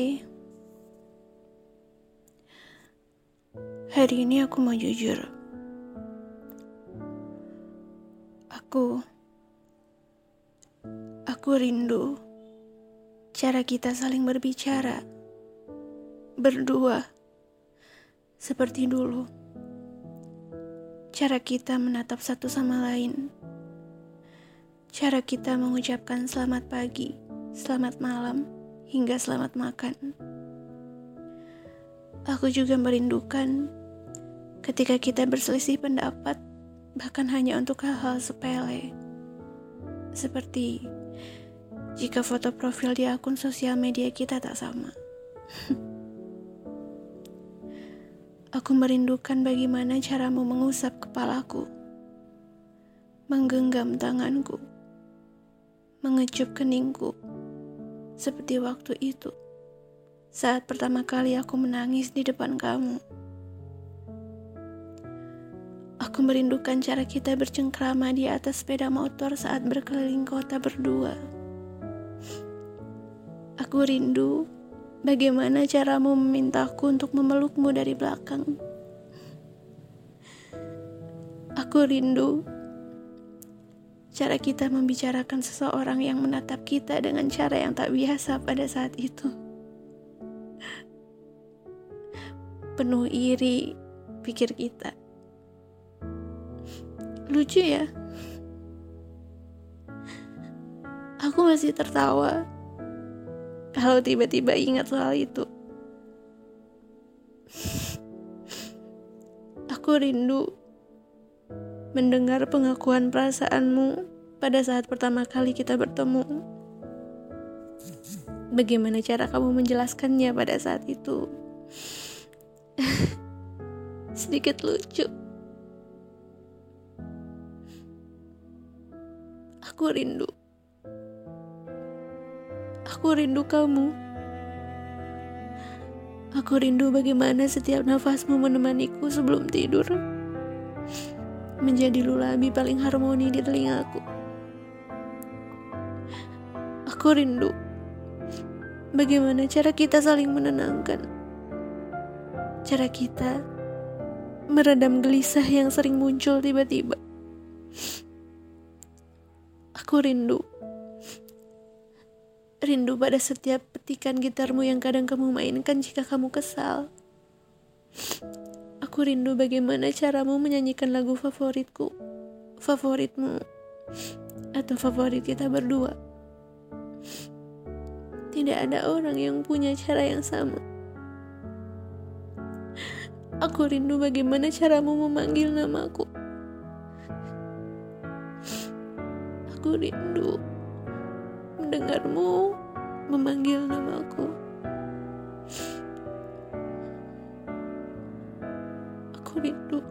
Hai. Hari ini aku mau jujur. Aku Aku rindu Cara kita saling berbicara Berdua Seperti dulu. Cara kita menatap satu sama lain. Cara kita mengucapkan selamat pagi, selamat malam, hingga selamat makan. Aku juga merindukan ketika kita berselisih pendapat, bahkan hanya untuk hal-hal sepele, seperti jika foto profil di akun sosial media kita tak sama. Aku merindukan bagaimana caramu mengusap kepalaku, menggenggam tanganku, mengecup keningku seperti waktu itu, saat pertama kali aku menangis di depan kamu. Aku merindukan cara kita bercengkrama di atas sepeda motor saat berkeliling kota berdua. Aku rindu bagaimana caramu memintaku untuk memelukmu dari belakang. Aku rindu cara kita membicarakan seseorang yang menatap kita dengan cara yang tak biasa pada saat itu. Penuh iri, pikir kita. Lucu ya? Aku masih tertawa kalau tiba-tiba ingat soal itu. Aku rindu mendengar pengakuan perasaanmu pada saat pertama kali kita bertemu. Bagaimana cara kamu menjelaskannya pada saat itu? Sedikit lucu. Aku rindu. Aku rindu kamu. Aku rindu bagaimana setiap nafasmu menemaniku sebelum tidur menjadi lulabi paling harmoni di telingaku. Aku rindu bagaimana cara kita saling menenangkan. Cara kita meredam gelisah yang sering muncul tiba-tiba. Aku rindu. Rindu pada setiap petikan gitarmu yang kadang kamu mainkan jika kamu kesal. Aku rindu bagaimana caramu menyanyikan lagu favoritku, favoritmu, atau favorit kita berdua. Tidak ada orang yang punya cara yang sama. Aku rindu bagaimana caramu memanggil namaku. Aku rindu mendengarmu memanggil namaku. aku rindu